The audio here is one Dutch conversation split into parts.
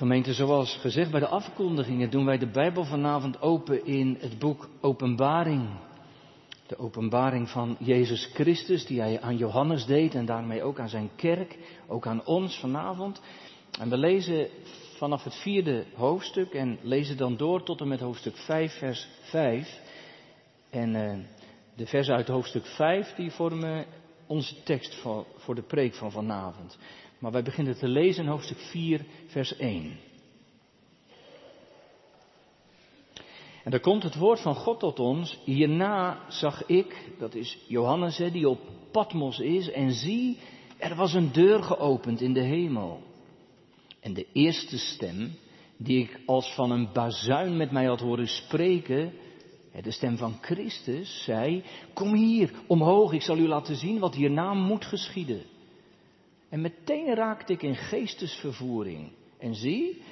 Gemeente, zoals gezegd bij de afkondigingen doen wij de Bijbel vanavond open in het boek Openbaring. De openbaring van Jezus Christus die hij aan Johannes deed en daarmee ook aan zijn kerk, ook aan ons vanavond. En we lezen vanaf het vierde hoofdstuk en lezen dan door tot en met hoofdstuk 5, vers 5. En uh, de versen uit hoofdstuk 5 die vormen onze tekst voor, voor de preek van vanavond. Maar wij beginnen te lezen in hoofdstuk 4, vers 1. En er komt het woord van God tot ons. Hierna zag ik, dat is Johannes die op Patmos is, en zie, er was een deur geopend in de hemel. En de eerste stem, die ik als van een bazuin met mij had horen spreken, de stem van Christus, zei, kom hier omhoog, ik zal u laten zien wat hierna moet geschieden. En meteen raakte ik in geestesvervoering. En zie,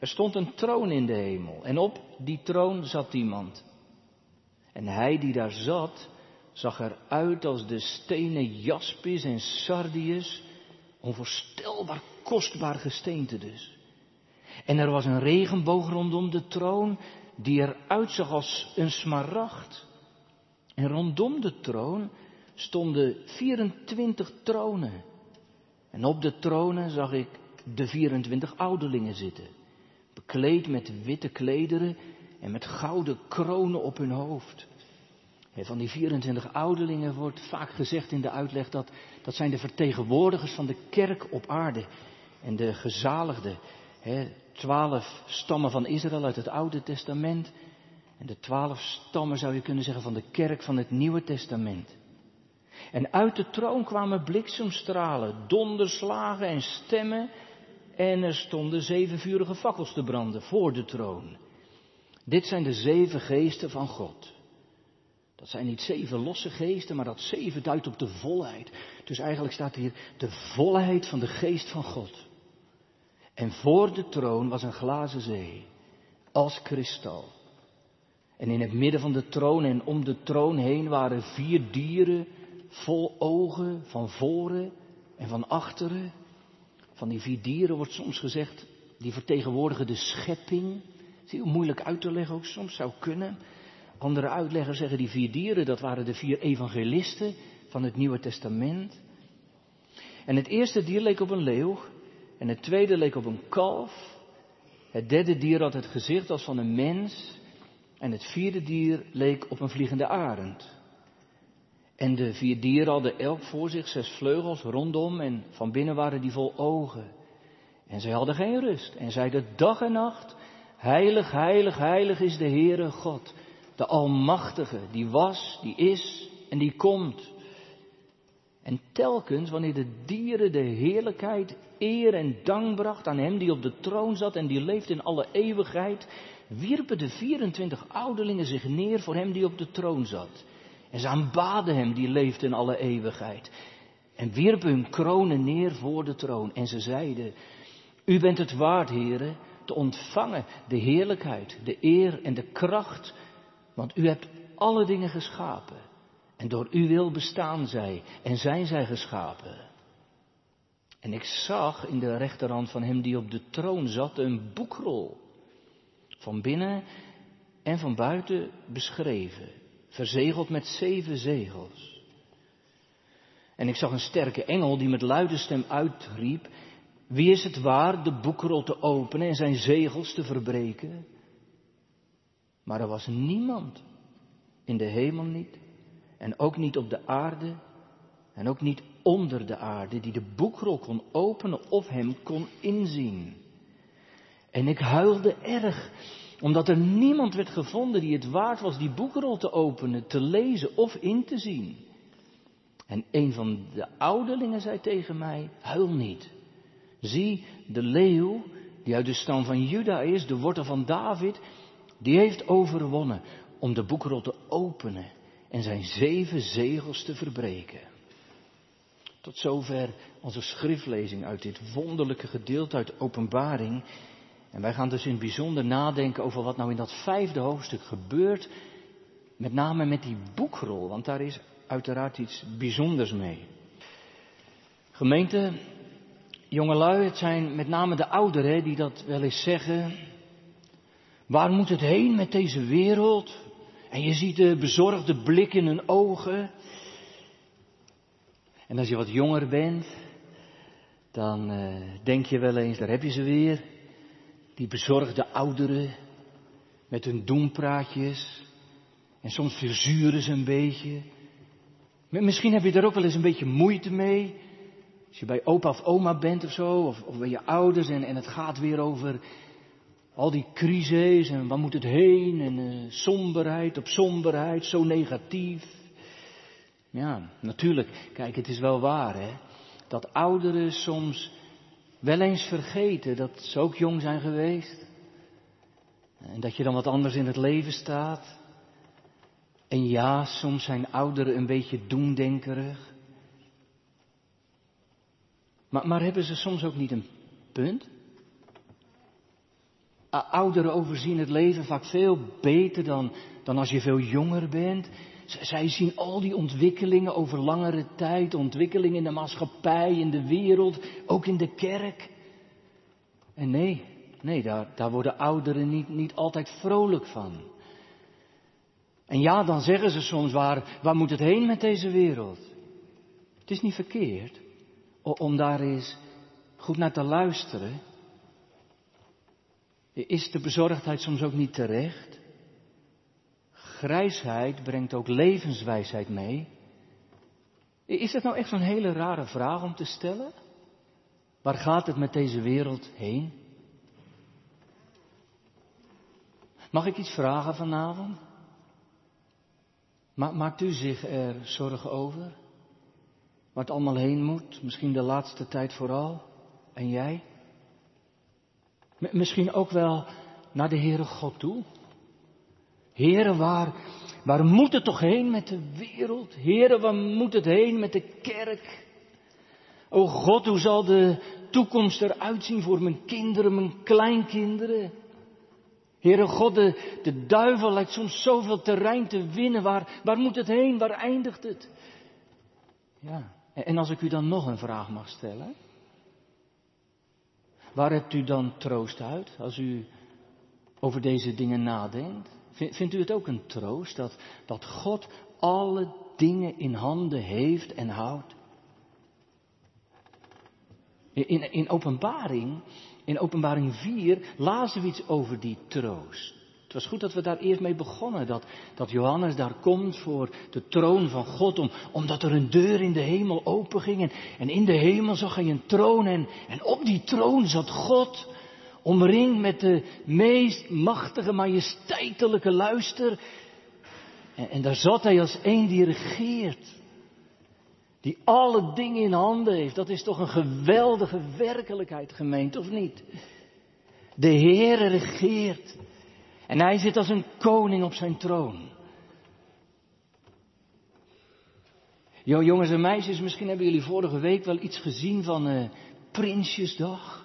er stond een troon in de hemel. En op die troon zat iemand. En hij die daar zat, zag eruit als de stenen jaspis en sardius. Onvoorstelbaar kostbaar gesteente dus. En er was een regenboog rondom de troon, die eruit zag als een smaragd. En rondom de troon stonden 24 tronen. En op de tronen zag ik de 24 ouderlingen zitten, bekleed met witte klederen en met gouden kronen op hun hoofd. En van die 24 ouderlingen wordt vaak gezegd in de uitleg dat dat zijn de vertegenwoordigers van de kerk op aarde en de gezaligden. twaalf stammen van Israël uit het Oude Testament en de twaalf stammen zou je kunnen zeggen van de kerk van het Nieuwe Testament. En uit de troon kwamen bliksemstralen, donderslagen en stemmen. En er stonden zeven vurige fakkels te branden voor de troon. Dit zijn de zeven geesten van God. Dat zijn niet zeven losse geesten, maar dat zeven duidt op de volheid. Dus eigenlijk staat hier de volheid van de geest van God. En voor de troon was een glazen zee, als kristal. En in het midden van de troon en om de troon heen waren vier dieren vol ogen van voren en van achteren. Van die vier dieren wordt soms gezegd, die vertegenwoordigen de schepping. is heel moeilijk uit te leggen ook soms, zou kunnen. Andere uitleggers zeggen die vier dieren, dat waren de vier evangelisten van het Nieuwe Testament. En het eerste dier leek op een leeuw. En het tweede leek op een kalf. Het derde dier had het gezicht als van een mens. En het vierde dier leek op een vliegende arend. En de vier dieren hadden elk voor zich zes vleugels rondom en van binnen waren die vol ogen. En zij hadden geen rust en zeiden dag en nacht, heilig, heilig, heilig is de Heere God, de Almachtige, die was, die is en die komt. En telkens, wanneer de dieren de heerlijkheid, eer en dank bracht aan hem die op de troon zat en die leeft in alle eeuwigheid, wierpen de 24 ouderlingen zich neer voor hem die op de troon zat. En ze aanbaden hem die leeft in alle eeuwigheid. En wierpen hun kronen neer voor de troon. En ze zeiden, u bent het waard, heren, te ontvangen de heerlijkheid, de eer en de kracht. Want u hebt alle dingen geschapen. En door uw wil bestaan zij en zijn zij geschapen. En ik zag in de rechterhand van hem die op de troon zat een boekrol. Van binnen en van buiten beschreven verzegeld met zeven zegels. En ik zag een sterke engel die met luide stem uitriep, wie is het waar de boekrol te openen en zijn zegels te verbreken? Maar er was niemand in de hemel niet, en ook niet op de aarde, en ook niet onder de aarde, die de boekrol kon openen of hem kon inzien. En ik huilde erg, omdat er niemand werd gevonden die het waard was die boekrol te openen, te lezen of in te zien. En een van de ouderlingen zei tegen mij, huil niet. Zie, de leeuw, die uit de stam van Juda is, de wortel van David, die heeft overwonnen om de boekrol te openen en zijn zeven zegels te verbreken. Tot zover onze schriftlezing uit dit wonderlijke gedeelte uit Openbaring. En wij gaan dus in het bijzonder nadenken over wat nou in dat vijfde hoofdstuk gebeurt. Met name met die boekrol, want daar is uiteraard iets bijzonders mee. Gemeente, Jongelui, het zijn met name de ouderen die dat wel eens zeggen. Waar moet het heen met deze wereld? En je ziet de bezorgde blik in hun ogen. En als je wat jonger bent, dan uh, denk je wel eens, daar heb je ze weer. Die bezorgde ouderen met hun doempraatjes. En soms verzuren ze een beetje. Misschien heb je er ook wel eens een beetje moeite mee. Als je bij opa of oma bent of zo, of, of bij je ouders en, en het gaat weer over al die crises en waar moet het heen en uh, somberheid op somberheid, zo negatief. Ja, natuurlijk, kijk, het is wel waar hè, dat ouderen soms wel eens vergeten dat ze ook jong zijn geweest. En dat je dan wat anders in het leven staat. En ja, soms zijn ouderen een beetje doemdenkerig. Maar, maar hebben ze soms ook niet een punt? Ouderen overzien het leven vaak veel beter dan, dan als je veel jonger bent. Zij zien al die ontwikkelingen over langere tijd, ontwikkelingen in de maatschappij, in de wereld, ook in de kerk. En nee, nee, daar, daar worden ouderen niet, niet altijd vrolijk van. En ja, dan zeggen ze soms, waar, waar moet het heen met deze wereld? Het is niet verkeerd om daar eens goed naar te luisteren. Is de bezorgdheid soms ook niet terecht? Grijsheid brengt ook levenswijsheid mee. Is dat nou echt zo'n hele rare vraag om te stellen? Waar gaat het met deze wereld heen? Mag ik iets vragen vanavond? Maakt u zich er zorgen over? Waar het allemaal heen moet, misschien de laatste tijd vooral. En jij? Misschien ook wel naar de Heere God toe. Heere, waar, waar moet het toch heen met de wereld? Heere, waar moet het heen met de kerk? O God, hoe zal de toekomst eruit zien voor mijn kinderen, mijn kleinkinderen? Heere God, de, de duivel lijkt soms zoveel terrein te winnen. Waar, waar moet het heen? Waar eindigt het? Ja, en als ik u dan nog een vraag mag stellen. Waar hebt u dan troost uit als u over deze dingen nadenkt? Vindt u het ook een troost dat, dat God alle dingen in handen heeft en houdt? In, in openbaring, in openbaring 4 lazen we iets over die troost. Het was goed dat we daar eerst mee begonnen. Dat, dat Johannes daar komt voor de troon van God. Om, omdat er een deur in de hemel openging. En, en in de hemel zag hij een troon. En, en op die troon zat God. Omringd met de meest machtige, majesteitelijke luister. En, en daar zat hij als een die regeert. Die alle dingen in handen heeft. Dat is toch een geweldige werkelijkheid, gemeend, of niet? De Heer regeert. En hij zit als een koning op zijn troon. Jo, jongens en meisjes, misschien hebben jullie vorige week wel iets gezien van uh, Prinsjesdag.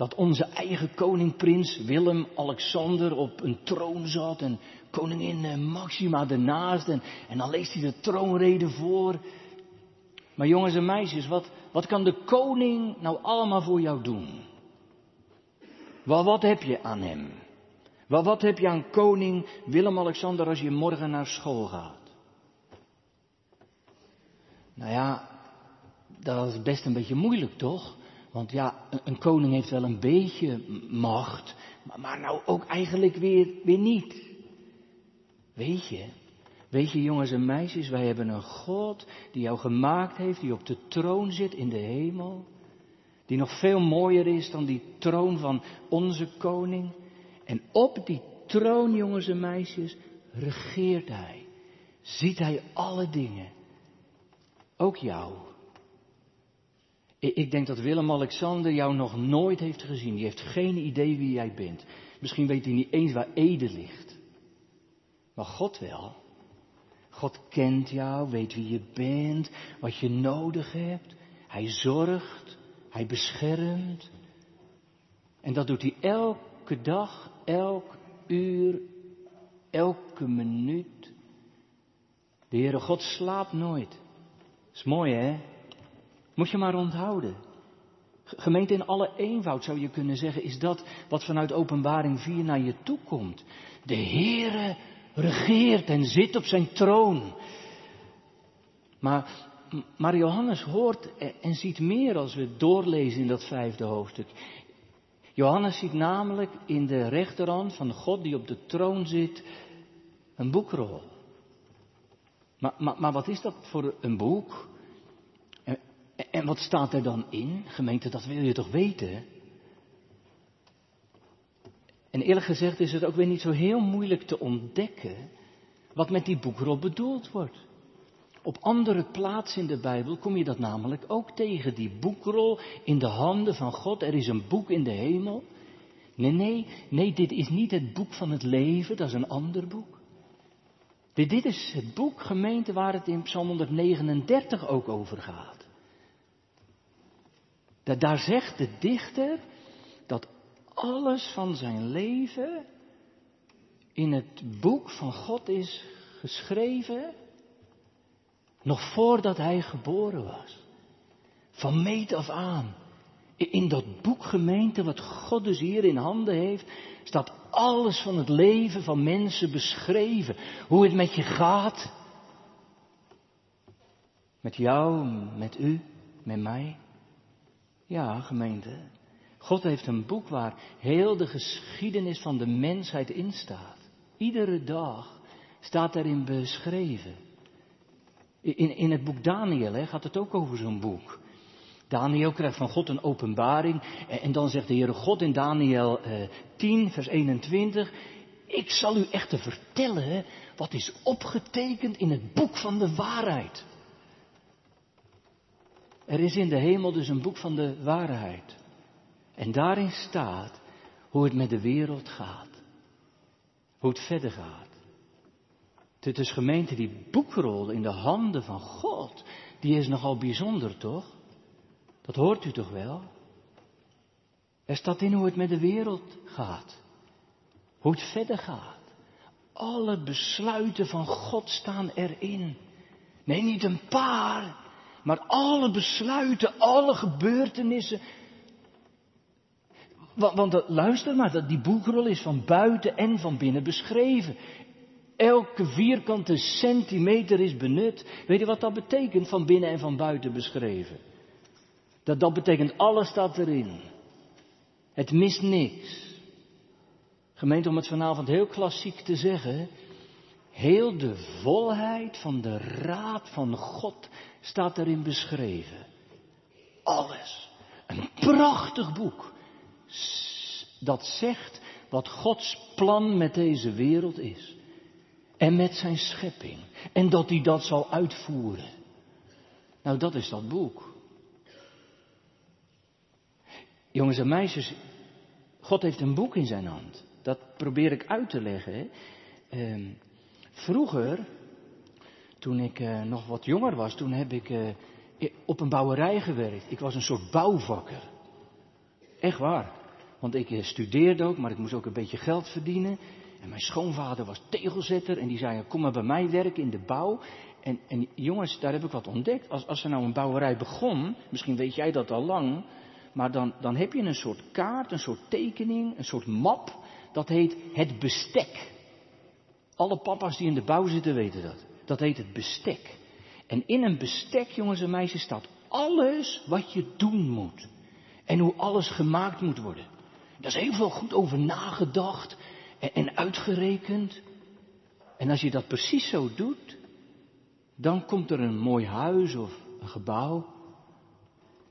Dat onze eigen koning prins Willem Alexander op een troon zat en koningin uh, Maxima ernaast en, en dan leest hij de troonrede voor. Maar jongens en meisjes, wat, wat kan de koning nou allemaal voor jou doen? Wel, wat heb je aan hem? Wel, wat heb je aan koning Willem-Alexander als je morgen naar school gaat? Nou ja, dat is best een beetje moeilijk, toch? Want ja, een koning heeft wel een beetje macht, maar, nou ook eigenlijk weer, weer niet. Weet je, weet je jongens en meisjes, wij hebben een God die jou gemaakt heeft, die op de troon zit in de hemel. Die nog veel mooier is dan die troon van onze koning. En op die troon, jongens en meisjes, regeert hij. Ziet hij alle dingen. Ook jou. Ik denk dat Willem-Alexander jou nog nooit heeft gezien. Die heeft geen idee wie jij bent. Misschien weet hij niet eens waar Ede ligt. Maar God wel. God kent jou, weet wie je bent, wat je nodig hebt. Hij zorgt, hij beschermt. En dat doet hij elke dag, elk uur, elke minuut. De Heere God slaapt nooit. Is mooi hè? Moet je maar onthouden. Gemeente in alle eenvoud zou je kunnen zeggen, is dat wat vanuit openbaring 4 naar je toe komt. De Heere regeert en zit op zijn troon. Maar, maar Johannes hoort en ziet meer als we doorlezen in dat vijfde hoofdstuk. Johannes ziet namelijk in de rechterhand van God die op de troon zit een boekrol. Maar, maar, maar wat is dat voor een boek? En, wat staat er dan in? Gemeente, dat wil je toch weten? En eerlijk gezegd is het ook weer niet zo heel moeilijk te ontdekken wat met die boekrol bedoeld wordt. Op andere plaatsen in de Bijbel kom je dat namelijk ook tegen. Die boekrol in de handen van God. Er is een boek in de hemel. Nee, nee, nee, dit is niet het boek van het leven, dat is een ander boek. Dit is het boek, gemeente, waar het in Psalm 139 ook over gaat. Daar zegt de dichter dat alles van zijn leven in het boek van God is geschreven nog voordat hij geboren was. Van meet af aan. In dat boek gemeente wat God dus hier in handen heeft, staat alles van het leven van mensen beschreven. Hoe het met je gaat. Met jou, met u, met mij. Ja, gemeente. God heeft een boek waar heel de geschiedenis van de mensheid in staat. Iedere dag staat daarin beschreven. In, in het boek Daniel hè, gaat het ook over zo'n boek. Daniel krijgt van God een openbaring. En, dan zegt de Heere God in Daniel eh, 10, vers 21. Ik zal u echter vertellen wat is opgetekend in het boek van de waarheid. Er is in de hemel dus een boek van de waarheid. En daarin staat hoe het met de wereld gaat. Hoe het verder gaat. Het is gemeente, die boekrol in de handen van God, die is nogal bijzonder, toch? Dat hoort u toch wel? Er staat in hoe het met de wereld gaat. Hoe het verder gaat. Alle besluiten van God staan erin. Nee, niet een paar, maar alle besluiten, alle gebeurtenissen. Want, want luister maar, die boekrol is van buiten en van binnen beschreven. Elke vierkante centimeter is benut. Weet je wat dat betekent? Van binnen en van buiten beschreven. Dat, dat betekent alles staat erin. Het mist niks. Gemeente, om het vanavond heel klassiek te zeggen. Heel de volheid van de raad van God staat erin beschreven. Alles. Een prachtig boek. Dat zegt wat Gods plan met deze wereld is en met zijn schepping. En dat hij dat zal uitvoeren. Nou, dat is dat boek. Jongens en meisjes, God heeft een boek in zijn hand. Dat probeer ik uit te leggen. Hè. Ehm, vroeger, toen ik uh, nog wat jonger was, toen heb ik uh, op een bouwerij gewerkt. Ik was een soort bouwvakker. Echt waar. Want ik uh, studeerde ook, maar ik moest ook een beetje geld verdienen. En mijn schoonvader was tegelzetter en die zei, kom maar bij mij werken in de bouw. En, en jongens, daar heb ik wat ontdekt. Als, als er nou een bouwerij begon, misschien weet jij dat al lang, maar dan, dan heb je een soort kaart, een soort tekening, een soort map. Dat heet het bestek. Alle papa's die in de bouw zitten weten dat. Dat heet het bestek. En in een bestek, jongens en meisjes, staat alles wat je doen moet. En hoe alles gemaakt moet worden. Daar is heel veel goed over nagedacht en, en uitgerekend. En als je dat precies zo doet, dan komt er een mooi huis of een gebouw.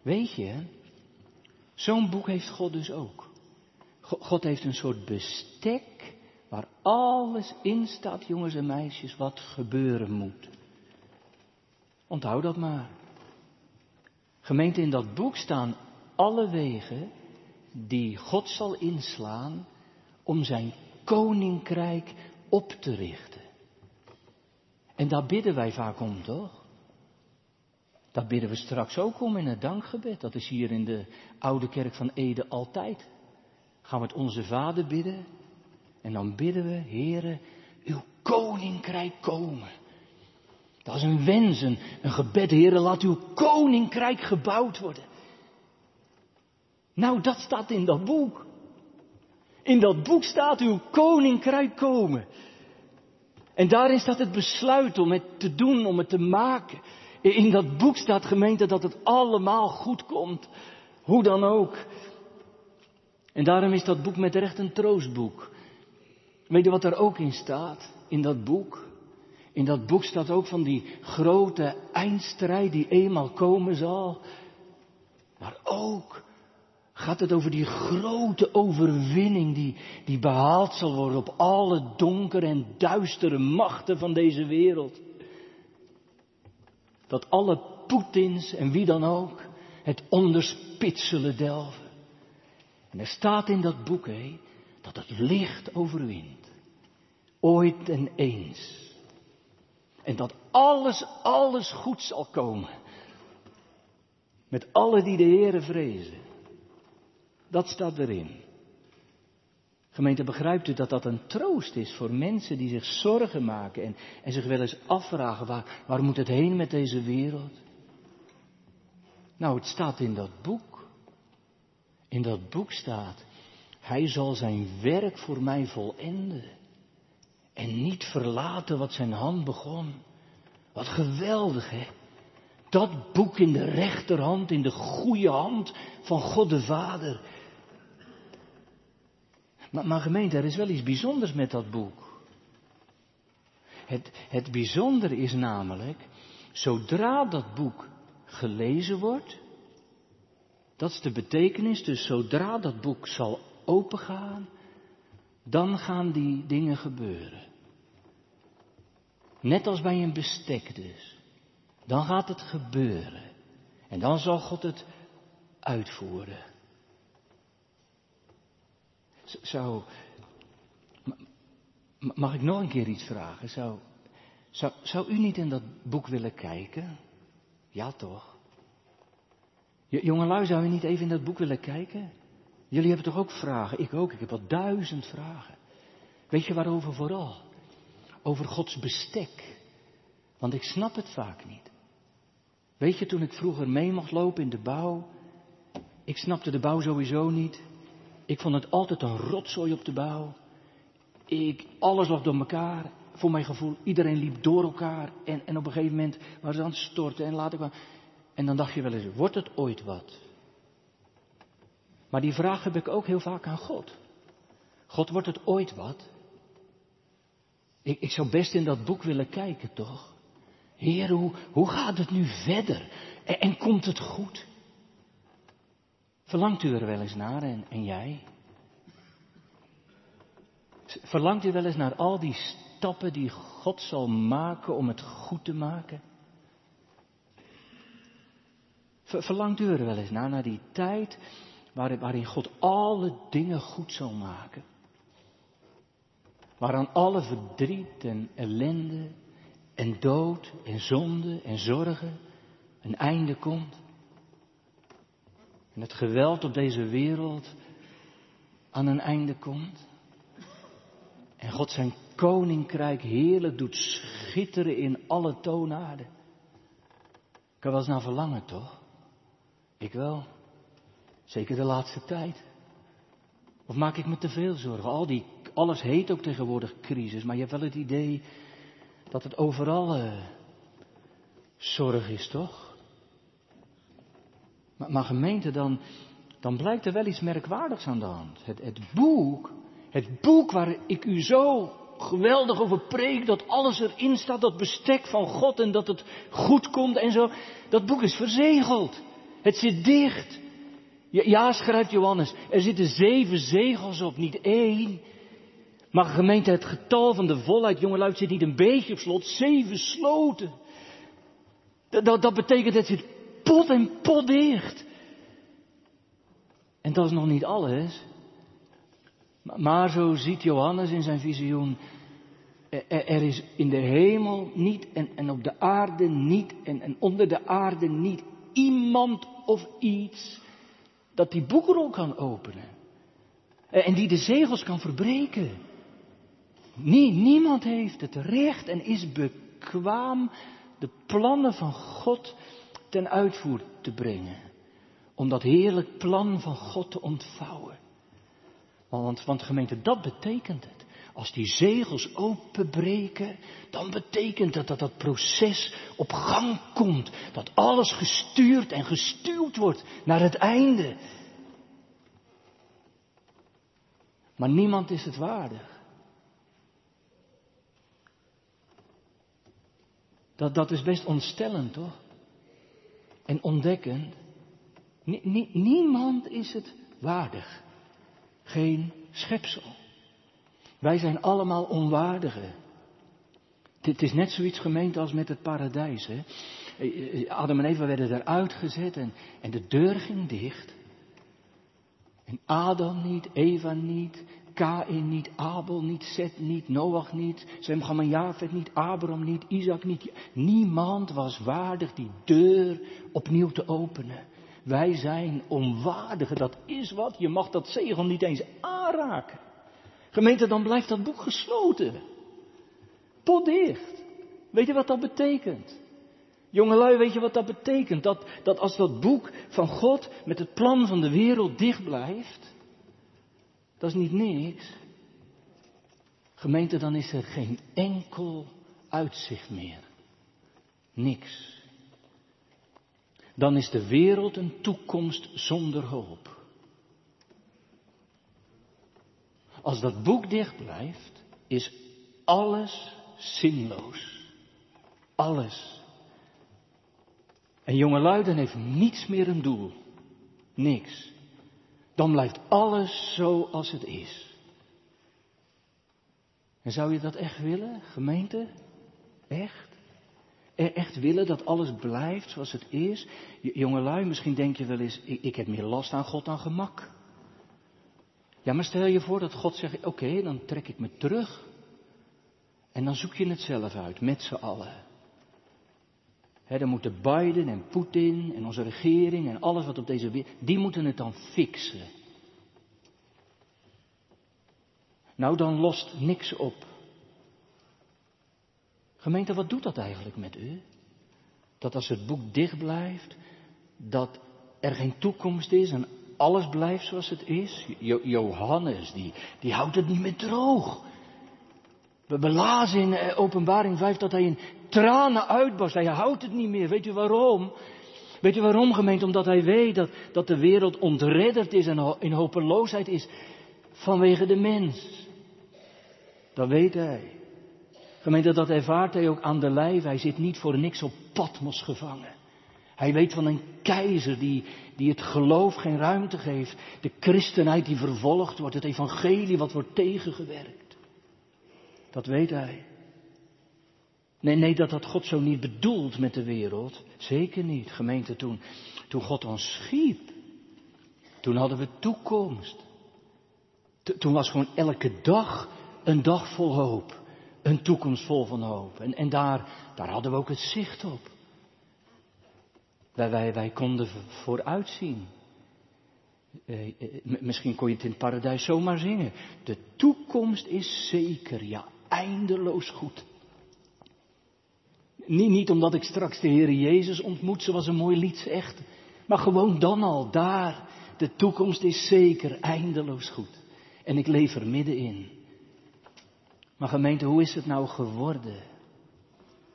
Weet je, zo'n boek heeft God dus ook. God heeft een soort bestek waar alles in staat, jongens en meisjes, wat gebeuren moet. Onthoud dat maar. Gemeente, in dat boek staan alle wegen die God zal inslaan om zijn koninkrijk op te richten. En daar bidden wij vaak om, toch? Daar bidden we straks ook om in het dankgebed. Dat is hier in de oude kerk van Ede altijd. Gaan we het onze Vader bidden. En dan bidden we, Heere, uw koninkrijk komen. Dat is een wens, een, gebed, Heere, laat uw koninkrijk gebouwd worden. Nou, dat staat in dat boek. In dat boek staat uw koninkrijk komen. En daarin staat het besluit om het te doen, om het te maken. In dat boek staat gemeente dat het allemaal goed komt. Hoe dan ook. En daarom is dat boek met recht een troostboek. Weet je wat er ook in staat? In dat boek. In dat boek staat ook van die grote eindstrijd die eenmaal komen zal. Maar ook gaat het over die grote overwinning die, die behaald zal worden op alle donkere en duistere machten van deze wereld. Dat alle Poetins en wie dan ook het onderspit zullen delven. En er staat in dat boek hé, dat het licht overwint. Ooit en eens. En dat alles, alles goed zal komen. Met alle die de Heere vrezen. Dat staat erin. Gemeente, begrijpt u dat dat een troost is voor mensen die zich zorgen maken en, en zich wel eens afvragen waar, waar moet het heen met deze wereld? Nou, het staat in dat boek. In dat boek staat, hij zal zijn werk voor mij volenden en niet verlaten wat zijn hand begon. Wat geweldig, hè? Dat boek in de rechterhand, in de goede hand van God de Vader. Maar, maar gemeente, er is wel iets bijzonders met dat boek. Het, het bijzondere is namelijk, zodra dat boek gelezen wordt, dat is de betekenis, dus zodra dat boek zal opengaan, dan gaan die dingen gebeuren. Net als bij een bestek dus. Dan gaat het gebeuren. En dan zal God het uitvoeren. Zou, mag ik nog een keer iets vragen? Zou, zou, zou u niet in dat boek willen kijken? Ja, toch? Jongelui, zou u niet even in dat boek willen kijken? Jullie hebben toch ook vragen? Ik ook. Ik heb al duizend vragen. Weet je waarover vooral? Over Gods bestek. Want ik snap het vaak niet. Weet je, toen ik vroeger mee mocht lopen in de bouw, ik snapte de bouw sowieso niet. Ik vond het altijd een rotzooi op de bouw. Ik, alles lag door elkaar. Voor mijn gevoel, iedereen liep door elkaar. En, en op een gegeven moment waren ze aan het storten en later kwam. En dan dacht je wel eens, wordt het ooit wat? Maar die vraag heb ik ook heel vaak aan God. God, wordt het ooit wat? Ik, ik zou best in dat boek willen kijken, toch? Heer, hoe, hoe gaat het nu verder? En, en komt het goed? Verlangt u er wel eens naar en, en jij? Verlangt u wel eens naar al die stappen die God zal maken om het goed te maken? Verlangt u er wel eens naar, naar die tijd waarin God alle dingen goed zal maken? Waaraan alle verdriet en ellende en dood en zonde en zorgen een einde komt? En het geweld op deze wereld aan een einde komt? En God zijn koninkrijk heerlijk doet schitteren in alle toonaarden. Ik kan wel eens naar verlangen, toch? Ik wel. Zeker de laatste tijd. Of maak ik me te veel zorgen? Al die, alles heet ook tegenwoordig crisis, maar je hebt wel het idee dat het overal uh, zorg is, toch? Maar, maar, gemeente, dan, dan blijkt er wel iets merkwaardigs aan de hand. Het, het boek, het boek waar ik u zo geweldig over preek, dat alles erin staat, dat bestek van God en dat het goed komt en zo, dat boek is verzegeld. Het zit dicht. Ja, schrijft Johannes, er zitten zeven zegels op, niet één. Maar gemeente, het getal van de volheid, jongelui, zit niet een beetje op slot, zeven sloten. Dat, dat, dat betekent, het zit pot en pot dicht. En dat is nog niet alles. Maar zo ziet Johannes in zijn visioen, er is in de hemel niet en, en op de aarde niet en, en onder de aarde niet iemand of iets dat die boekrol kan openen. En die de zegels kan verbreken. Nie, niemand heeft het recht en is bekwaam de plannen van God ten uitvoer te brengen. om dat heerlijk plan van God te ontvouwen. Want, want gemeente, dat betekent het. Als die zegels openbreken, dan betekent dat dat dat proces op gang komt. Dat alles gestuurd en gestuurd wordt naar het einde. Maar niemand is het waardig. Dat, dat is best ontstellend, toch? En ontdekkend. niemand is het waardig. Geen schepsel. Wij zijn allemaal onwaardigen. Het is net zoiets gemeend als met het paradijs. Hè? Eh, eh, Adam en Eva werden eruit gezet en, en de deur ging dicht. En Adam niet, Eva niet, Kain niet, Abel niet, Seth niet, Noach niet, Sem en Jafet niet, Abraham niet, Isaac niet. Niemand was waardig die deur opnieuw te openen. Wij zijn onwaardigen, dat is wat. Je mag dat zegel niet eens aanraken. Gemeente, dan blijft dat boek gesloten. Potdicht. Weet je wat dat betekent? Jongelui, weet je wat dat betekent? Dat, dat als dat boek van God met het plan van de wereld dicht blijft, dat is niet niks. Gemeente, dan is er geen enkel uitzicht meer. Niks. Dan is de wereld een toekomst zonder hoop. Als dat boek dicht blijft, is alles zinloos. Alles. En jonge dan heeft niets meer een doel. Niks. Dan blijft alles zoals het is. En zou je dat echt willen, gemeente? Echt? Echt willen dat alles blijft zoals het is? Jongelui, misschien denk je wel eens, ik, ik heb meer last aan God dan gemak. Ja, maar stel je voor dat God zegt, oké, dan trek ik me terug. En dan zoek je het zelf uit, met z'n allen. Dan moeten Biden en Poetin en onze regering en alles wat op deze wereld, die moeten het dan fixen. Nou, dan lost niks op. Gemeente, wat doet dat eigenlijk met u? Dat als het boek dicht blijft, dat er geen toekomst is en alles blijft zoals het is. Johannes, die, die houdt het niet meer droog. We belazen in eh, openbaring 5 dat hij in tranen uitbarst. Hij houdt het niet meer. Weet u waarom? Weet u waarom, gemeente? Omdat hij weet dat, dat de wereld ontredderd is en in hopeloosheid is vanwege de mens. Dat weet hij. Gemeente, dat ervaart hij ook aan de lijf. Hij zit niet voor niks op Patmos gevangen. Hij weet van een keizer die, die het geloof geen ruimte geeft. De christenheid die vervolgd wordt. Het evangelie wat wordt tegengewerkt. Dat weet hij. Nee, nee, dat had God zo niet bedoeld met de wereld. Zeker niet, gemeente, toen, toen God ons schiep. Toen hadden we toekomst. toen was gewoon elke dag een dag vol hoop. Een toekomst vol van hoop. En, en daar, daar hadden we ook het zicht op. Wij, wij, wij konden vooruitzien. Eh, eh, misschien kon je het in het paradijs zomaar zingen. De toekomst is zeker, ja, eindeloos goed. Niet, niet omdat ik straks de Heer Jezus ontmoet, zoals een mooi lied zegt. Maar gewoon dan al, daar. De toekomst is zeker, eindeloos goed. En ik leef er middenin. Maar gemeente, hoe is het nou geworden?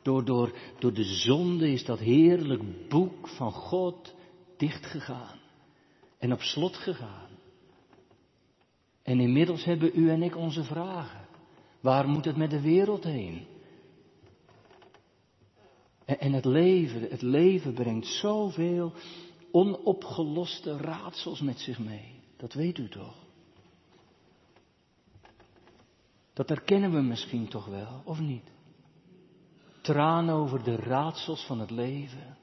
Door, door, door de zonde is dat heerlijk boek van God dichtgegaan. En op slot gegaan. En inmiddels hebben u en ik onze vragen. Waar moet het met de wereld heen? En, het leven, het leven brengt zoveel onopgeloste raadsels met zich mee. Dat weet u toch? Dat herkennen we misschien toch wel, of niet? tranen over de raadsels van het leven.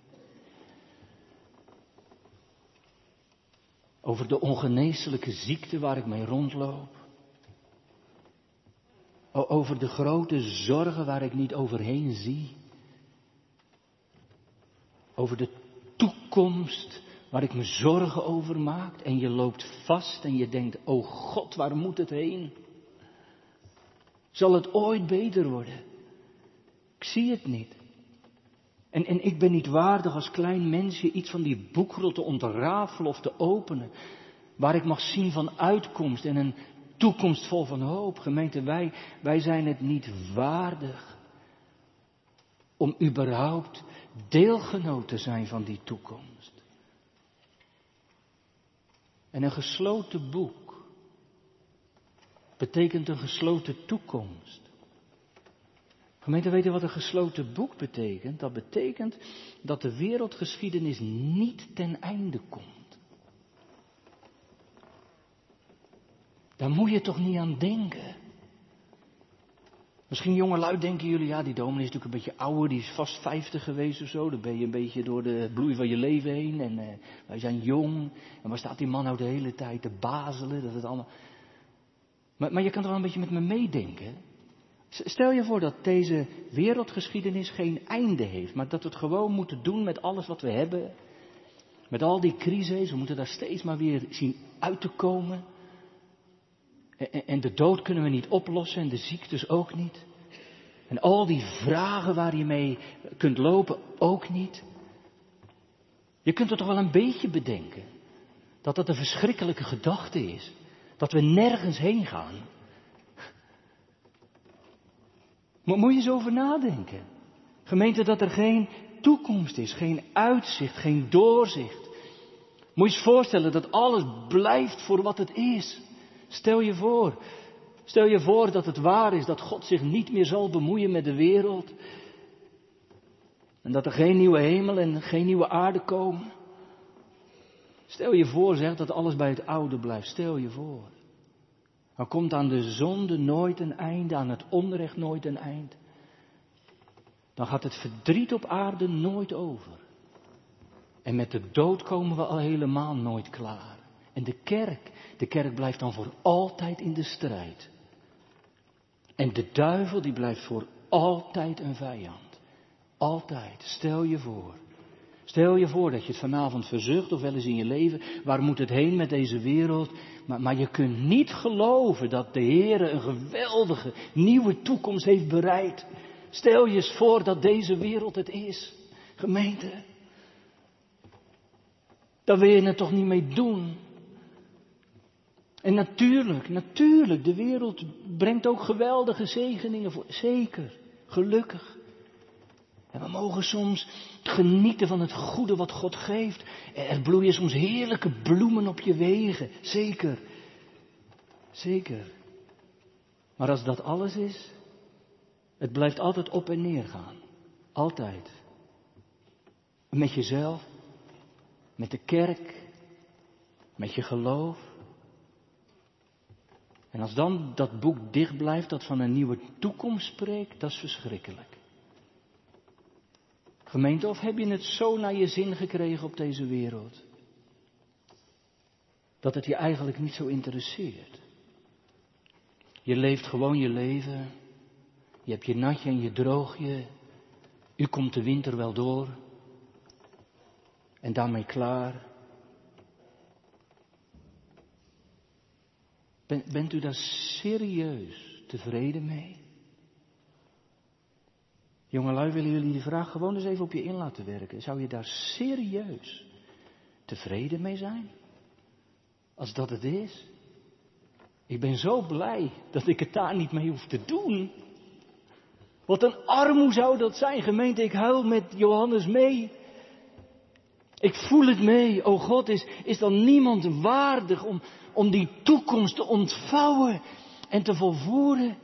Over de ongeneeslijke ziekte waar ik mee rondloop. Over de grote zorgen waar ik niet overheen zie. Over de toekomst waar ik me zorgen over maak. En je loopt vast en je denkt, oh God, waar moet het heen? Zal het ooit beter worden? Ik zie het niet. En, en ik ben niet waardig als klein mensje iets van die boekrol te ontrafelen of te openen. Waar ik mag zien van uitkomst en een toekomst vol van hoop. Gemeente, wij, wij zijn het niet waardig om überhaupt deelgenoot te zijn van die toekomst. En een gesloten boek betekent een gesloten toekomst. Gemeente, weten wat een gesloten boek betekent? Dat betekent dat de wereldgeschiedenis niet ten einde komt. Daar moet je toch niet aan denken. Misschien jonge lui denken jullie, ja, die dominee is natuurlijk een beetje ouder, die is vast vijftig geweest of zo. Dan ben je een beetje door de bloei van je leven heen en uh, wij zijn jong. En waar staat die man nou de hele tijd te bazelen? Dat het allemaal... maar, maar je kan toch wel een beetje met me meedenken. Stel je voor dat deze wereldgeschiedenis geen einde heeft, maar dat we het gewoon moeten doen met alles wat we hebben. Met al die crises, we moeten daar steeds maar weer zien uit te komen. En de dood kunnen we niet oplossen en de ziektes ook niet. En al die vragen waar je mee kunt lopen ook niet. Je kunt er toch wel een beetje bedenken dat dat een verschrikkelijke gedachte is. Dat we nergens heen gaan. Maar moet je eens over nadenken. Gemeente, dat er geen toekomst is, geen uitzicht, geen doorzicht. Moet je eens voorstellen dat alles blijft voor wat het is. Stel je voor, stel je voor dat het waar is dat God zich niet meer zal bemoeien met de wereld. En dat er geen nieuwe hemel en geen nieuwe aarde komen. Stel je voor, zeg, dat alles bij het oude blijft. Stel je voor. Dan komt aan de zonde nooit een einde, aan het onrecht nooit een eind. Dan gaat het verdriet op aarde nooit over. En met de dood komen we al helemaal nooit klaar. En de kerk, de kerk blijft dan voor altijd in de strijd. En de duivel die blijft voor altijd een vijand. Altijd. Stel je voor. Stel je voor dat je het vanavond verzucht of wel eens in je leven. Waar moet het heen met deze wereld? Maar, maar je kunt niet geloven dat de Heer een geweldige nieuwe toekomst heeft bereid. Stel je eens voor dat deze wereld het is. Gemeente. Daar wil je het toch niet mee doen. En natuurlijk, natuurlijk, de wereld brengt ook geweldige zegeningen voor. Zeker, gelukkig. En we mogen soms genieten van het goede wat God geeft. Er bloeien soms heerlijke bloemen op je wegen. Zeker. Zeker. Maar als dat alles is, het blijft altijd op en neer gaan. Altijd. Met jezelf, met de kerk, met je geloof. En als dan dat boek dicht blijft, dat van een nieuwe toekomst spreekt, dat is verschrikkelijk. Gemeente, of heb je het zo naar je zin gekregen op deze wereld? Dat het je eigenlijk niet zo interesseert. Je leeft gewoon je leven. Je hebt je natje en je droogje. U komt de winter wel door. En daarmee klaar. Bent u daar serieus tevreden mee? Jongelui, willen jullie die vraag gewoon eens even op je in laten werken. Zou je daar serieus tevreden mee zijn? Als dat het is? Ik ben zo blij dat ik het daar niet mee hoef te doen. Wat een armoe zou dat zijn, gemeente. Ik huil met Johannes mee. Ik voel het mee. O God, is, is dan niemand waardig om, om die toekomst te ontvouwen en te volvoeren?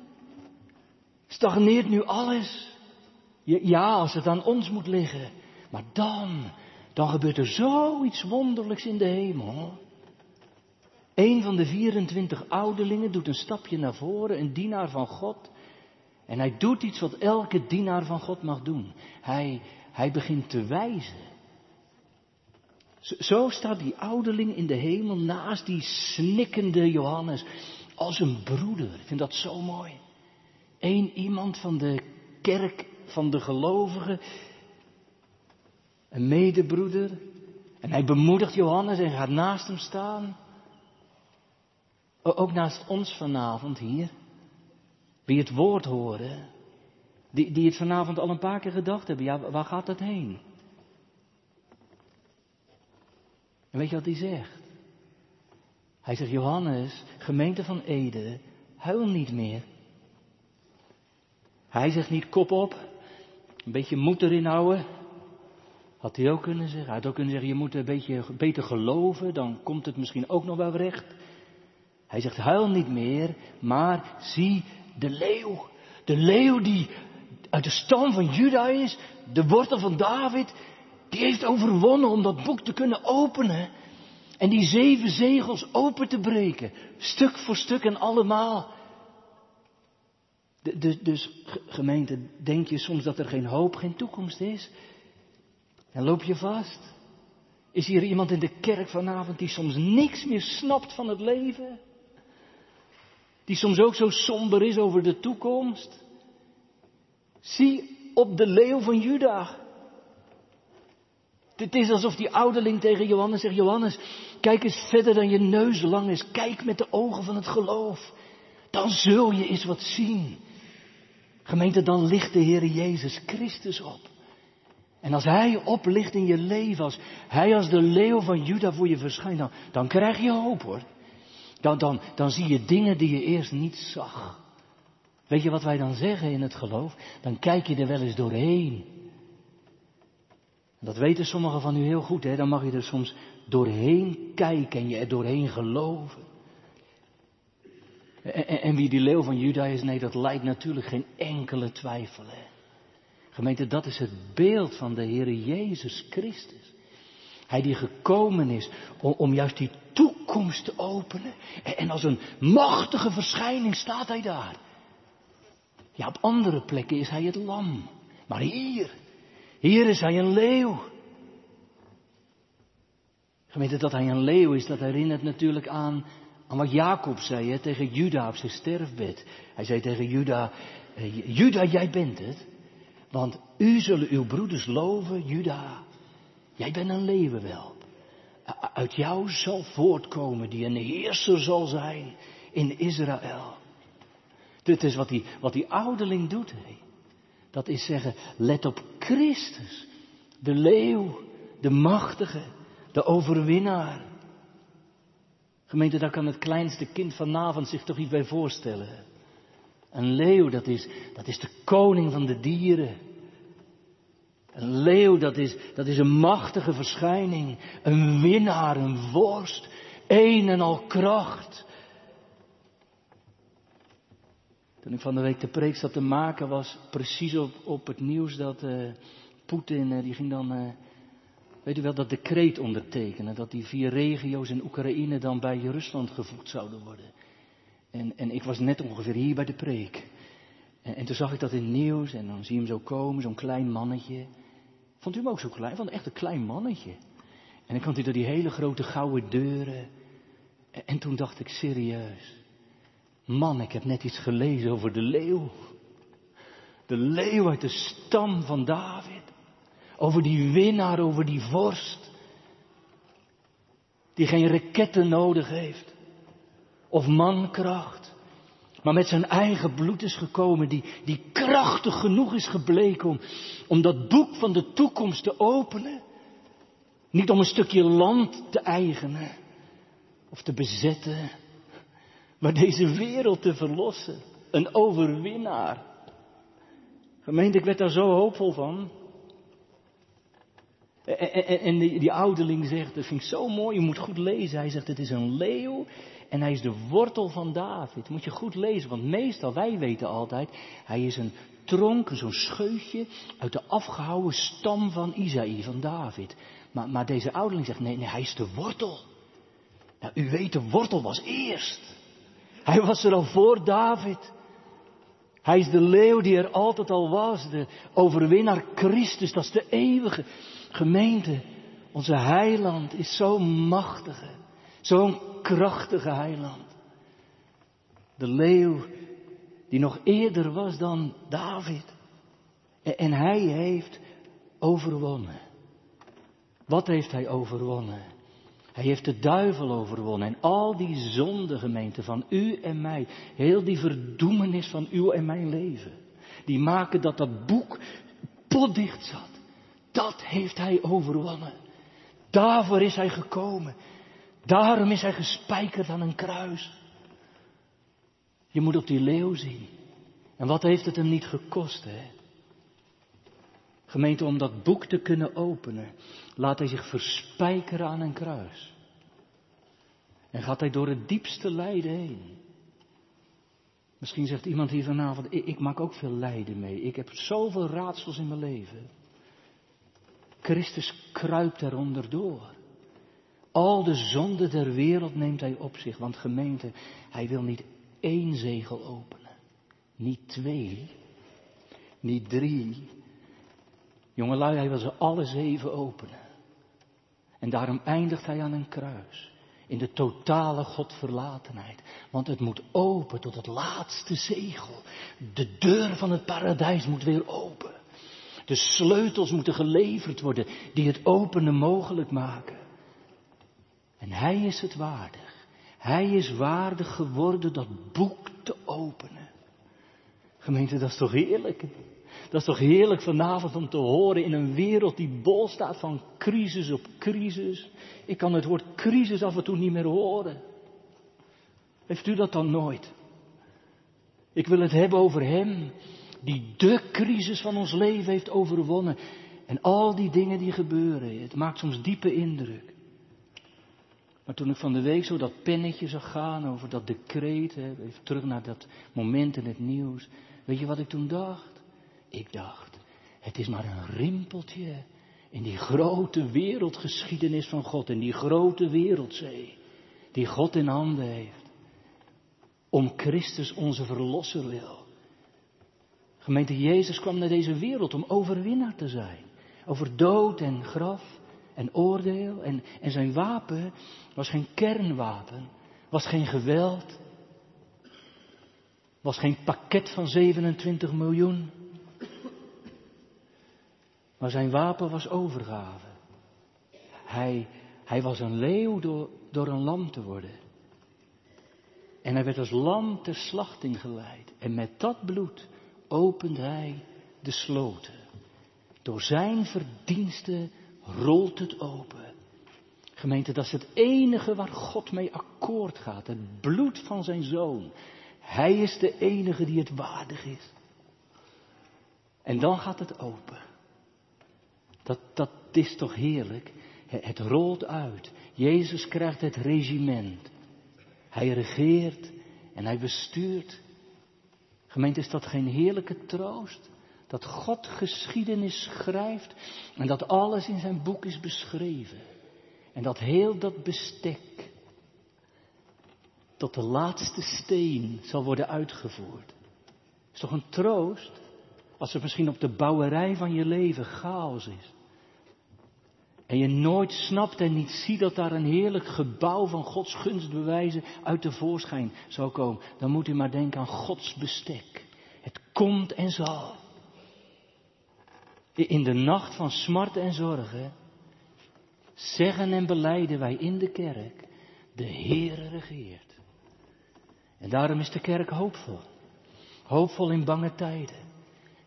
Stagneert nu alles? Ja, als het aan ons moet liggen. Maar dan, dan gebeurt er zoiets wonderlijks in de hemel. Een van de 24 ouderlingen doet een stapje naar voren, een dienaar van God. En hij doet iets wat elke dienaar van God mag doen. Hij, hij begint te wijzen. Zo staat die ouderling in de hemel naast die snikkende Johannes als een broeder. Ik vind dat zo mooi. Eén iemand van de kerk van de gelovigen, een medebroeder. En hij bemoedigt Johannes en gaat naast hem staan. Ook naast ons vanavond hier. Wie het woord horen, Die, die het vanavond al een paar keer gedacht hebben, ja, waar gaat dat heen? En weet je wat hij zegt? Hij zegt, Johannes, gemeente van Ede, huil niet meer. Hij zegt niet kop op, een beetje moed erin houden. Had hij ook kunnen zeggen. Hij had ook kunnen zeggen, je moet een beetje beter geloven, dan komt het misschien ook nog wel recht. Hij zegt, huil niet meer, maar zie de leeuw. De leeuw die uit de stam van Juda is, de wortel van David, die heeft overwonnen om dat boek te kunnen openen. En die zeven zegels open te breken, stuk voor stuk en allemaal. Dus, dus gemeente, denk je soms dat er geen hoop, geen toekomst is? En loop je vast? Is hier iemand in de kerk vanavond die soms niks meer snapt van het leven? Die soms ook zo somber is over de toekomst? Zie op de leeuw van Juda. Het is alsof die ouderling tegen Johannes zegt, Johannes, kijk eens verder dan je neus lang is. Kijk met de ogen van het geloof. Dan zul je eens wat zien. Gemeente, dan ligt de Heer Jezus Christus op. En als Hij oplicht in je leven, als Hij als de leeuw van Juda voor je verschijnt, dan, dan krijg je hoop hoor. Dan, dan, dan zie je dingen die je eerst niet zag. Weet je wat wij dan zeggen in het geloof? Dan kijk je er wel eens doorheen. Dat weten sommigen van u heel goed, hè? Dan mag je er soms doorheen kijken en je er doorheen geloven. En, wie die leeuw van Juda is, nee, dat lijkt natuurlijk geen enkele twijfel. Hè? Gemeente, dat is het beeld van de Heer Jezus Christus. Hij die gekomen is om, om, juist die toekomst te openen. En, en als een machtige verschijning staat hij daar. Ja, op andere plekken is hij het lam. Maar hier, hier is hij een leeuw. Gemeente, dat hij een leeuw is, dat herinnert natuurlijk aan, aan wat Jacob zei hè, tegen Juda op zijn sterfbed. Hij zei tegen Juda, eh, Juda, jij bent het. Want u zullen uw broeders loven, Juda. Jij bent een leeuwenwelp. Uit jou zal voortkomen die een heerser zal zijn in Israël. Dit is wat die, wat die ouderling doet. Hé. Dat is zeggen, let op Christus. De leeuw, de machtige, de overwinnaar. Gemeente, daar kan het kleinste kind vanavond zich toch iets bij voorstellen. Een leeuw, dat is, dat is de koning van de dieren. Een leeuw, dat is, dat is een machtige verschijning. Een winnaar, een worst. Een en al kracht. Toen ik van de week de preek zat te maken was precies op, op het nieuws dat uh, Poetin, uh, die ging dan, uh, weet u wel, dat decreet ondertekenen. Dat die vier regio's in Oekraïne dan bij Rusland gevoegd zouden worden. En, en ik was net ongeveer hier bij de preek. En, en toen zag ik dat in het nieuws en dan zie je hem zo komen, zo'n klein mannetje. Vond u hem ook zo klein? Vond echt een klein mannetje. En dan kwam hij door die hele grote gouden deuren. En, en toen dacht ik serieus. Man, ik heb net iets gelezen over de leeuw. De leeuw uit de stam van David. Over die winnaar, over die vorst. Die geen raketten nodig heeft. Of mankracht. Maar met zijn eigen bloed is gekomen. Die, die krachtig genoeg is gebleken om, om dat boek van de toekomst te openen. Niet om een stukje land te eigenen. Of te bezetten maar deze wereld te verlossen. Een overwinnaar. Gemeente, ik werd daar zo hoopvol van. En, die, die ouderling zegt, dat vind ik zo mooi, je moet goed lezen. Hij zegt, het is een leeuw en hij is de wortel van David. Moet je goed lezen, want meestal, wij weten altijd, hij is een tronk, zo'n scheutje uit de afgehouwen stam van Isaïe, van David. Maar, maar deze ouderling zegt, nee, nee, hij is de wortel. Nou, u weet, de wortel was eerst. Hij was er al voor David. Hij is de leeuw die er altijd al was, de overwinnaar Christus, dat is de eeuwige gemeente. Onze heiland is zo'n machtige, zo'n krachtige heiland. De leeuw die nog eerder was dan David. En hij heeft overwonnen. Wat heeft hij overwonnen? Hij heeft de duivel overwonnen en al die zonde gemeente van u en mij. Heel die verdoemenis van uw en mijn leven. Die maken dat dat boek potdicht zat. Dat heeft hij overwonnen. Daarvoor is hij gekomen. Daarom is hij gespijkerd aan een kruis. Je moet op die leeuw zien. En wat heeft het hem niet gekost, hè? Gemeente, om dat boek te kunnen openen, laat hij zich verspijkeren aan een kruis. En gaat hij door het diepste lijden heen. Misschien zegt iemand hier vanavond, ik, ik maak ook veel lijden mee. Ik heb zoveel raadsels in mijn leven. Christus kruipt eronder door. Al de zonde der wereld neemt hij op zich, want gemeente, hij wil niet één zegel openen. Niet twee, niet drie. Jongelui, hij wil ze alle zeven openen. En daarom eindigt hij aan een kruis. In de totale Godverlatenheid. Want het moet open tot het laatste zegel. De deur van het paradijs moet weer open. De sleutels moeten geleverd worden die het openen mogelijk maken. En hij is het waardig. Hij is waardig geworden dat boek te openen. Gemeente, dat is toch heerlijk? Dat is toch heerlijk vanavond om te horen in een wereld die bol staat van crisis op crisis. Ik kan het woord crisis af en toe niet meer horen. Heeft u dat dan nooit? Ik wil het hebben over Hem die de crisis van ons leven heeft overwonnen. En al die dingen die gebeuren, het maakt soms diepe indruk. Maar toen ik van de week zo dat pennetje zag gaan over dat decreet, even terug naar dat moment in het nieuws. Weet je wat ik toen dacht? Ik dacht, het is maar een rimpeltje in die grote wereldgeschiedenis van God, in die grote wereldzee, die God in handen heeft. Om Christus onze verlosser wil. Gemeente Jezus kwam naar deze wereld om overwinnaar te zijn. Over dood en graf en oordeel. En, en zijn wapen was geen kernwapen, was geen geweld, was geen pakket van 27 miljoen. Maar zijn wapen was overgave. Hij, hij was een leeuw door, door een lam te worden. En hij werd als lam ter slachting geleid. En met dat bloed opent hij de sloten. Door zijn verdiensten rolt het open. Gemeente, dat is het enige waar God mee akkoord gaat. Het bloed van zijn zoon. Hij is de enige die het waardig is. En dan gaat het open. Dat, dat is toch heerlijk? Het rolt uit. Jezus krijgt het regiment. Hij regeert en hij bestuurt. Gemeente, is dat geen heerlijke troost? Dat God geschiedenis schrijft en dat alles in zijn boek is beschreven. En dat heel dat bestek tot de laatste steen zal worden uitgevoerd. Is toch een troost als er misschien op de bouwerij van je leven chaos is. En je nooit snapt en niet ziet dat daar een heerlijk gebouw van Gods gunstbewijzen uit de voorschijn zou komen. Dan moet u maar denken aan Gods bestek. Het komt en zal. In de nacht van smart en zorgen zeggen en beleiden wij in de kerk, de Heere regeert. En daarom is de kerk hoopvol. Hoopvol in bange tijden.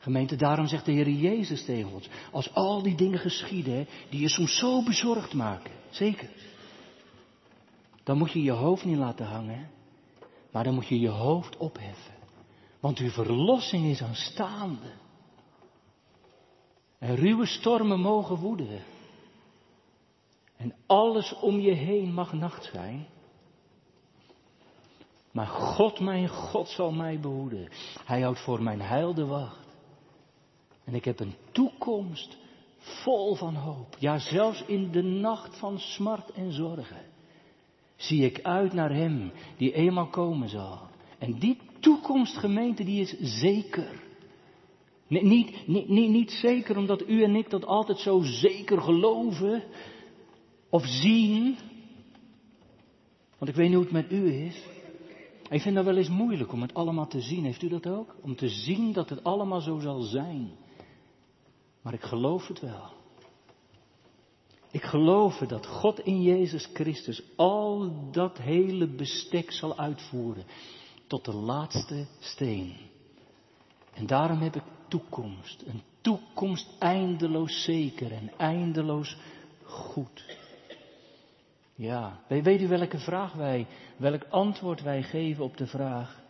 Gemeente, daarom zegt de Heer Jezus tegen ons, als al die dingen geschieden, die je soms zo bezorgd maken, zeker, dan moet je je hoofd niet laten hangen, maar dan moet je je hoofd opheffen. Want uw verlossing is aanstaande. En ruwe stormen mogen woeden. En alles om je heen mag nacht zijn. Maar God, mijn God, zal mij behoeden. Hij houdt voor mijn heil de wacht. En ik heb een toekomst vol van hoop. Ja, zelfs in de nacht van smart en zorgen zie ik uit naar Hem die eenmaal komen zal. En die toekomstgemeente die is zeker. Niet, niet, niet, niet zeker omdat u en ik dat altijd zo zeker geloven of zien. Want ik weet niet hoe het met u is. Ik vind dat wel eens moeilijk om het allemaal te zien. Heeft u dat ook? Om te zien dat het allemaal zo zal zijn. Maar ik geloof het wel. Ik geloof dat God in Jezus Christus al dat hele bestek zal uitvoeren tot de laatste steen. En daarom heb ik toekomst. Een toekomst eindeloos zeker en eindeloos goed. Ja, weet u welke vraag wij, welk antwoord wij geven op de vraag,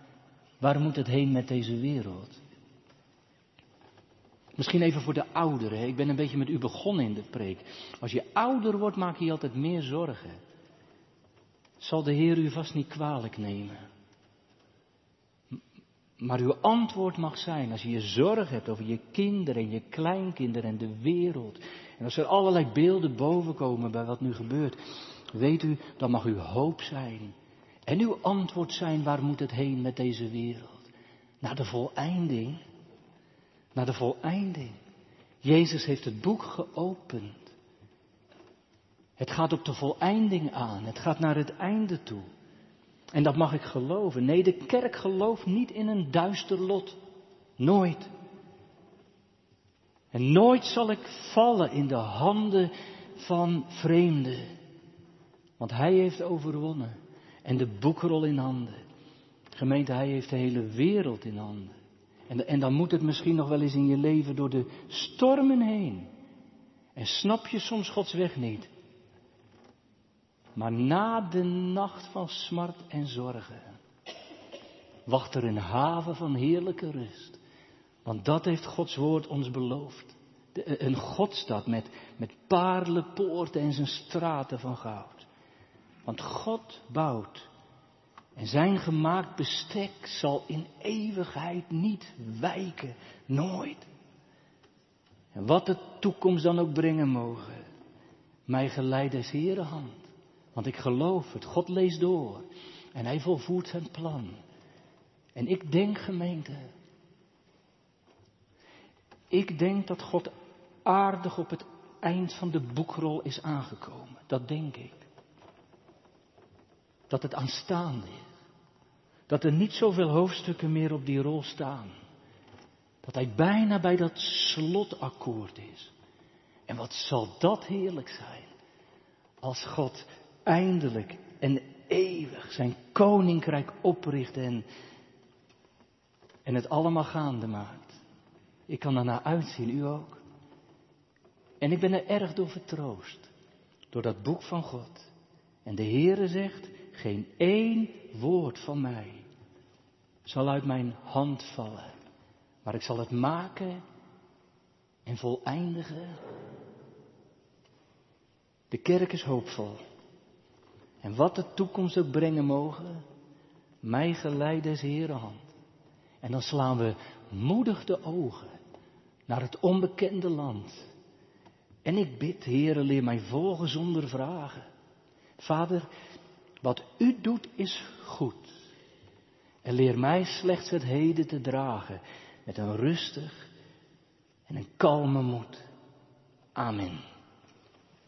waar moet het heen met deze wereld? Misschien even voor de ouderen. Ik ben een beetje met u begonnen in de preek. Als je ouder wordt, maak je altijd meer zorgen. Zal de Heer u vast niet kwalijk nemen. Maar uw antwoord mag zijn, als je je zorg hebt over je kinderen en je kleinkinderen en de wereld. En als er allerlei beelden bovenkomen bij wat nu gebeurt. Weet u, dan mag uw hoop zijn. En uw antwoord zijn, waar moet het heen met deze wereld? Naar de voleinding. Naar de voleinding. Jezus heeft het boek geopend. Het gaat op de voleinding aan. Het gaat naar het einde toe. En dat mag ik geloven. Nee, de kerk gelooft niet in een duister lot. Nooit. En nooit zal ik vallen in de handen van vreemden. Want hij heeft overwonnen. En de boekrol in handen. Gemeente, hij heeft de hele wereld in handen. En, en dan moet het misschien nog wel eens in je leven door de stormen heen. En snap je soms Gods weg niet. Maar na de nacht van smart en zorgen wacht er een haven van heerlijke rust. Want dat heeft Gods woord ons beloofd. Een Godstad met, met paarlenpoorten en zijn straten van goud. Want God bouwt en zijn gemaakt bestek zal in eeuwigheid niet wijken, nooit. En wat de toekomst dan ook brengen mogen, mij geleid is Heere hand. Want ik geloof het, God leest door en hij volvoert zijn plan. En ik denk gemeente, ik denk dat God aardig op het eind van de boekrol is aangekomen. Dat denk ik. Dat het aanstaande is. Dat er niet zoveel hoofdstukken meer op die rol staan. Dat hij bijna bij dat slotakkoord is. En wat zal dat heerlijk zijn. Als God eindelijk en eeuwig zijn koninkrijk opricht en, en het allemaal gaande maakt. Ik kan naar uitzien, u ook. En ik ben er erg door vertroost. Door dat boek van God. En de Heere zegt, geen één woord van mij zal uit mijn hand vallen. Maar ik zal het maken en voleindigen. De kerk is hoopvol. En wat de toekomst ook brengen mogen, mij geleiden is Heere hand. En dan slaan we moedig de ogen naar het onbekende land. En ik bid, Heere, leer mij volgen zonder vragen. Vader, wat u doet is goed. En leer mij slechts het heden te dragen met een rustig en een kalme moed. Amen.